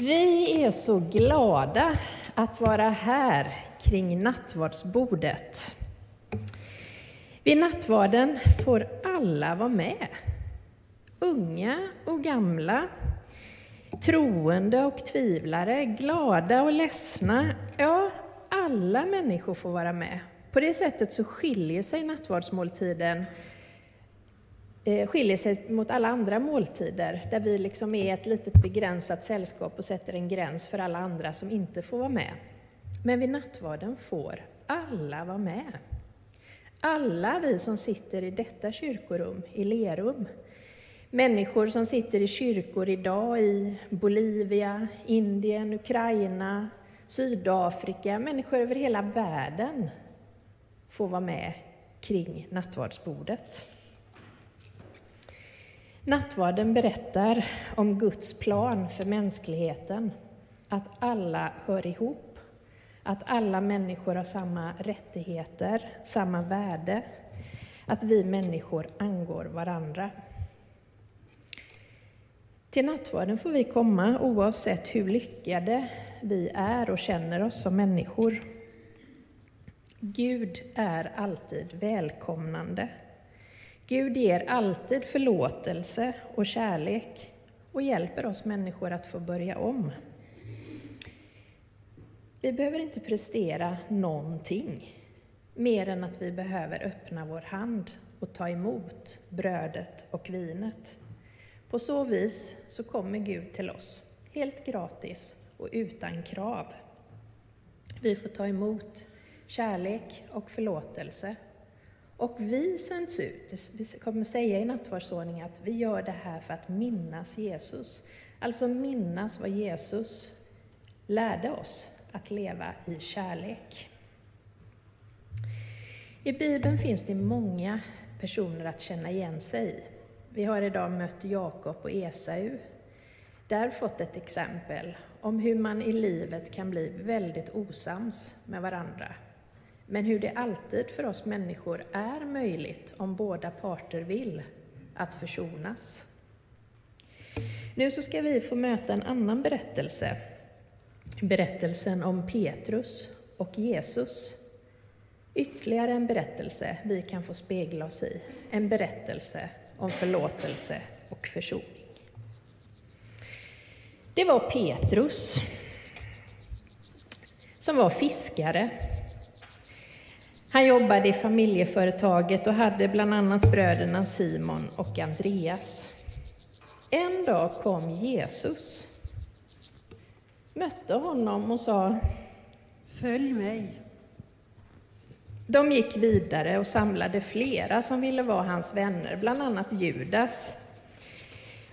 Vi är så glada att vara här kring nattvardsbordet. Vid nattvarden får alla vara med. Unga och gamla, troende och tvivlare, glada och ledsna. Ja, alla människor får vara med. På det sättet så skiljer sig nattvardsmåltiden Eh, skiljer sig mot alla andra måltider, där vi liksom är ett litet begränsat sällskap och sätter en gräns för alla andra som inte får vara med. Men vid nattvarden får alla vara med. Alla vi som sitter i detta kyrkorum, i Lerum. Människor som sitter i kyrkor idag i Bolivia, Indien, Ukraina, Sydafrika, människor över hela världen får vara med kring nattvardsbordet. Nattvarden berättar om Guds plan för mänskligheten, att alla hör ihop, att alla människor har samma rättigheter, samma värde, att vi människor angår varandra. Till nattvarden får vi komma oavsett hur lyckade vi är och känner oss som människor. Gud är alltid välkomnande. Gud ger alltid förlåtelse och kärlek och hjälper oss människor att få börja om. Vi behöver inte prestera någonting mer än att vi behöver öppna vår hand och ta emot brödet och vinet. På så vis så kommer Gud till oss, helt gratis och utan krav. Vi får ta emot kärlek och förlåtelse. Och vi sänds ut, vi kommer säga i nattvardsordningen att vi gör det här för att minnas Jesus. Alltså minnas vad Jesus lärde oss, att leva i kärlek. I Bibeln finns det många personer att känna igen sig i. Vi har idag mött Jakob och Esau. Där fått ett exempel om hur man i livet kan bli väldigt osams med varandra. Men hur det alltid för oss människor är möjligt, om båda parter vill, att försonas. Nu så ska vi få möta en annan berättelse. Berättelsen om Petrus och Jesus. Ytterligare en berättelse vi kan få spegla oss i. En berättelse om förlåtelse och försoning. Det var Petrus som var fiskare. Han jobbade i familjeföretaget och hade bland annat bröderna Simon och Andreas. En dag kom Jesus, mötte honom och sa Följ mig. De gick vidare och samlade flera som ville vara hans vänner, bland annat Judas.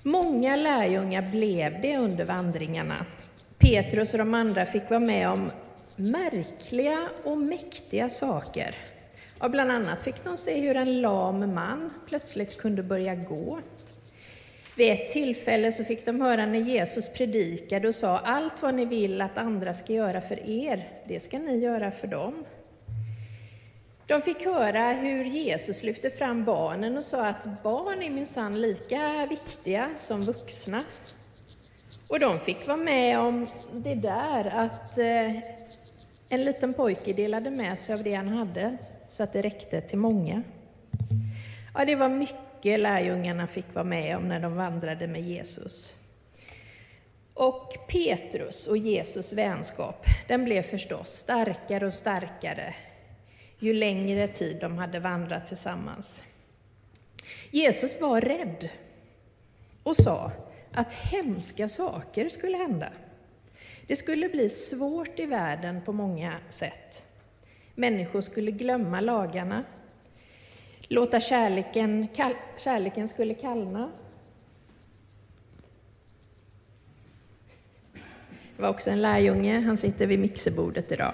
Många lärjungar blev det under vandringarna. Petrus och de andra fick vara med om märkliga och mäktiga saker. Och bland annat fick de se hur en lam man plötsligt kunde börja gå. Vid ett tillfälle så fick de höra när Jesus predikade och sa allt vad ni vill att andra ska göra för er, det ska ni göra för dem. De fick höra hur Jesus lyfte fram barnen och sa att barn är minsann lika viktiga som vuxna. Och de fick vara med om det där att eh, en liten pojke delade med sig av det han hade så att det räckte till många. Ja, det var mycket lärjungarna fick vara med om när de vandrade med Jesus. Och Petrus och Jesus vänskap, den blev förstås starkare och starkare ju längre tid de hade vandrat tillsammans. Jesus var rädd och sa att hemska saker skulle hända. Det skulle bli svårt i världen på många sätt. Människor skulle glömma lagarna, låta kärleken, kall, kärleken skulle kallna. Det var också en lärjunge, han sitter vid mixerbordet idag.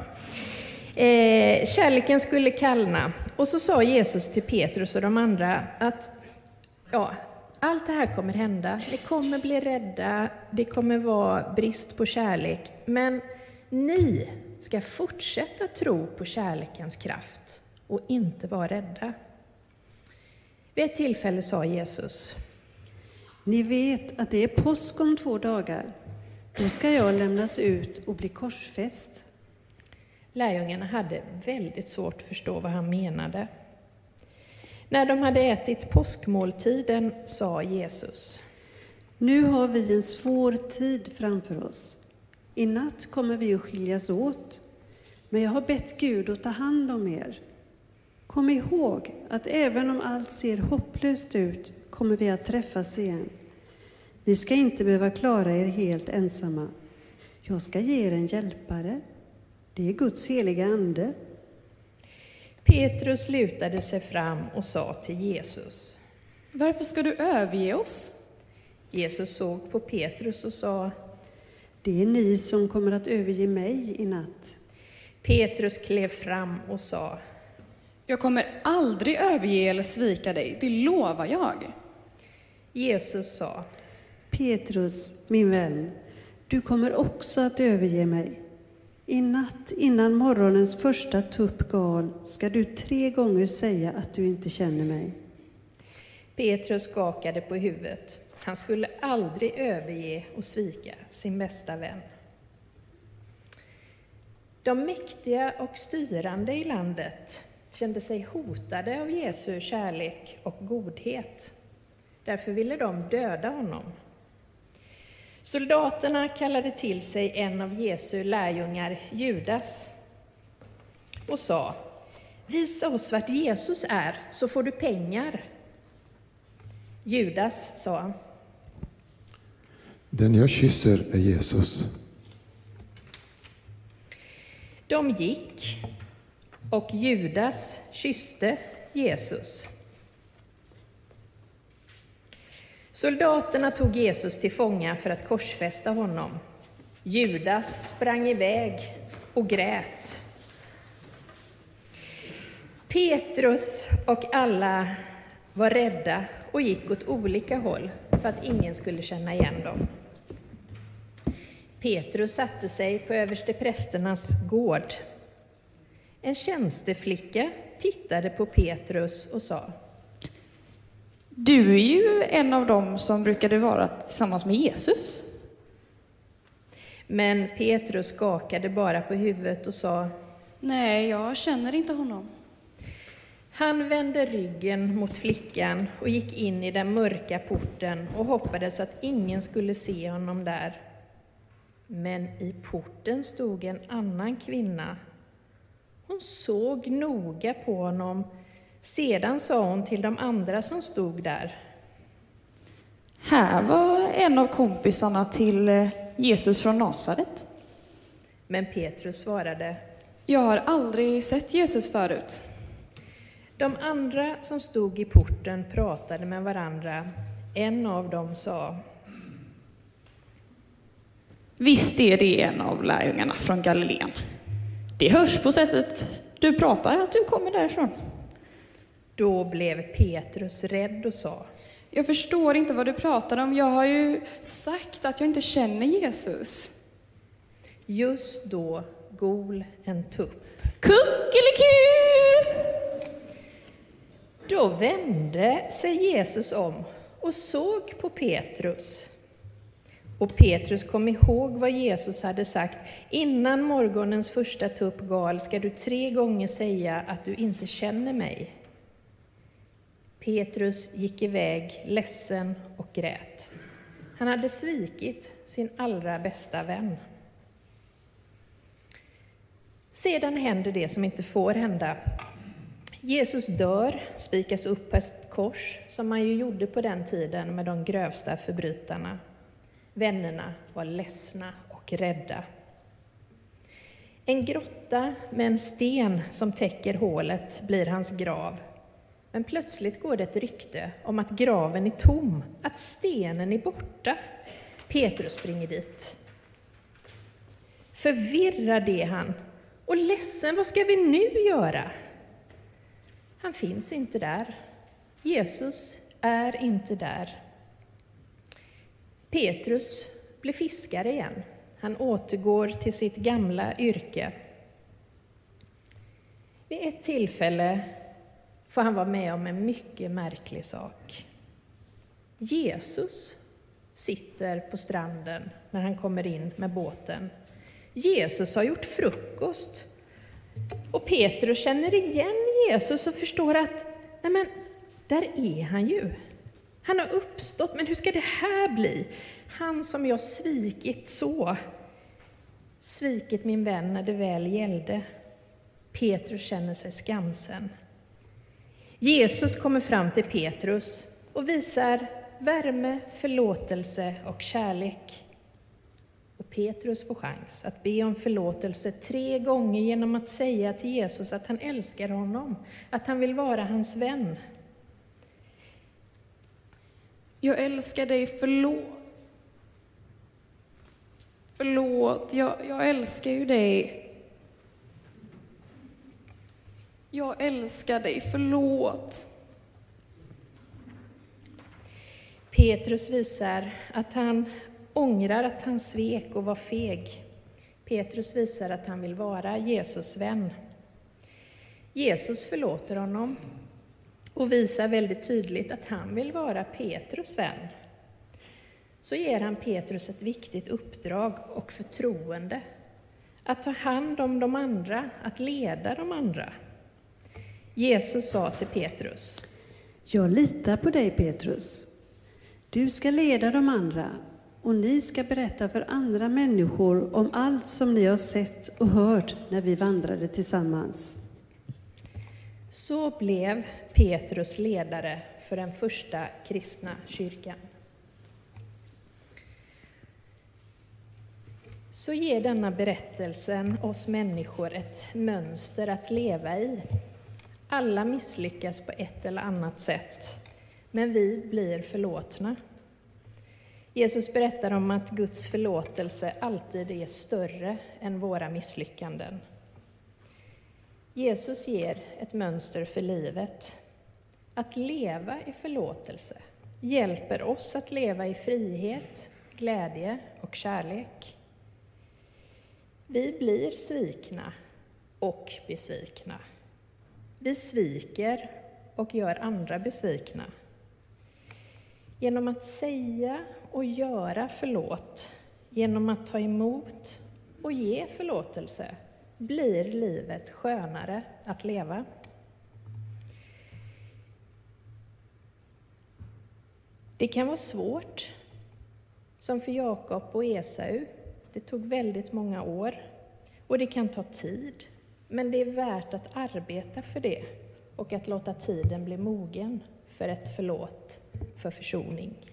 Eh, kärleken skulle kallna. Och så sa Jesus till Petrus och de andra att ja, allt det här kommer hända. Ni kommer bli rädda, det kommer vara brist på kärlek. Men ni ska fortsätta tro på kärlekens kraft och inte vara rädda. Vid ett tillfälle sa Jesus Ni vet att det är påsk om två dagar. Då ska jag lämnas ut och bli korsfäst. Lärjungarna hade väldigt svårt att förstå vad han menade. När de hade ätit påskmåltiden sa Jesus. Nu har vi en svår tid framför oss. I natt kommer vi att skiljas åt, men jag har bett Gud att ta hand om er. Kom ihåg att även om allt ser hopplöst ut kommer vi att träffas igen. Ni ska inte behöva klara er helt ensamma. Jag ska ge er en hjälpare. Det är Guds heliga Ande. Petrus lutade sig fram och sa till Jesus. Varför ska du överge oss? Jesus såg på Petrus och sa. Det är ni som kommer att överge mig i natt. Petrus klev fram och sa. Jag kommer aldrig överge eller svika dig, det lovar jag. Jesus sa. Petrus, min vän, du kommer också att överge mig. I natt innan morgonens första tupp gal ska du tre gånger säga att du inte känner mig. Petrus skakade på huvudet. Han skulle aldrig överge och svika sin bästa vän. De mäktiga och styrande i landet kände sig hotade av Jesu kärlek och godhet. Därför ville de döda honom. Soldaterna kallade till sig en av Jesu lärjungar, Judas, och sa Visa oss vart Jesus är, så får du pengar. Judas sa Den jag kysser är Jesus. De gick, och Judas kysste Jesus. Soldaterna tog Jesus till fånga för att korsfästa honom. Judas sprang iväg och grät. Petrus och alla var rädda och gick åt olika håll för att ingen skulle känna igen dem. Petrus satte sig på översteprästernas gård. En tjänsteflicka tittade på Petrus och sa du är ju en av dem som brukade vara tillsammans med Jesus. Men Petrus skakade bara på huvudet och sa Nej, jag känner inte honom. Han vände ryggen mot flickan och gick in i den mörka porten och hoppades att ingen skulle se honom där. Men i porten stod en annan kvinna. Hon såg noga på honom. Sedan sa hon till de andra som stod där. Här var en av kompisarna till eh, Jesus från Nasaret. Men Petrus svarade. Jag har aldrig sett Jesus förut. De andra som stod i porten pratade med varandra. En av dem sa. Visst är det en av lärjungarna från Galileen. Det hörs på sättet du pratar att du kommer därifrån. Då blev Petrus rädd och sa. Jag förstår inte vad du pratar om. Jag har ju sagt att jag inte känner Jesus. Just då gol en tupp. Kuckeliku! Då vände sig Jesus om och såg på Petrus. Och Petrus kom ihåg vad Jesus hade sagt. Innan morgonens första tupp gal ska du tre gånger säga att du inte känner mig. Petrus gick iväg ledsen och grät. Han hade svikit sin allra bästa vän. Sedan händer det som inte får hända. Jesus dör, spikas upp på ett kors, som man ju gjorde på den tiden med de grövsta förbrytarna. Vännerna var ledsna och rädda. En grotta med en sten som täcker hålet blir hans grav. Men plötsligt går det ett rykte om att graven är tom, att stenen är borta. Petrus springer dit. Förvirrad är han och ledsen, vad ska vi nu göra? Han finns inte där. Jesus är inte där. Petrus blir fiskare igen. Han återgår till sitt gamla yrke. Vid ett tillfälle får han vara med om en mycket märklig sak. Jesus sitter på stranden när han kommer in med båten. Jesus har gjort frukost. Och Petrus känner igen Jesus och förstår att, nej men, där är han ju. Han har uppstått, men hur ska det här bli? Han som jag svikit så. Svikit min vän när det väl gällde. Petrus känner sig skamsen. Jesus kommer fram till Petrus och visar värme, förlåtelse och kärlek. Och Petrus får chans att be om förlåtelse tre gånger genom att säga till Jesus att han älskar honom, att han vill vara hans vän. Jag älskar dig, förlåt. Förlåt, jag, jag älskar ju dig. Jag älskar dig, förlåt. Petrus visar att han ångrar att han svek och var feg. Petrus visar att han vill vara Jesus vän. Jesus förlåter honom och visar väldigt tydligt att han vill vara Petrus vän. Så ger han Petrus ett viktigt uppdrag och förtroende. Att ta hand om de andra, att leda de andra. Jesus sa till Petrus. Jag litar på dig Petrus. Du ska leda de andra och ni ska berätta för andra människor om allt som ni har sett och hört när vi vandrade tillsammans. Så blev Petrus ledare för den första kristna kyrkan. Så ger denna berättelsen oss människor ett mönster att leva i. Alla misslyckas på ett eller annat sätt, men vi blir förlåtna. Jesus berättar om att Guds förlåtelse alltid är större än våra misslyckanden. Jesus ger ett mönster för livet. Att leva i förlåtelse hjälper oss att leva i frihet, glädje och kärlek. Vi blir svikna och besvikna. Vi sviker och gör andra besvikna. Genom att säga och göra förlåt, genom att ta emot och ge förlåtelse, blir livet skönare att leva. Det kan vara svårt, som för Jakob och Esau. Det tog väldigt många år och det kan ta tid, men det är värt att arbeta för det och att låta tiden bli mogen för ett förlåt, för försoning.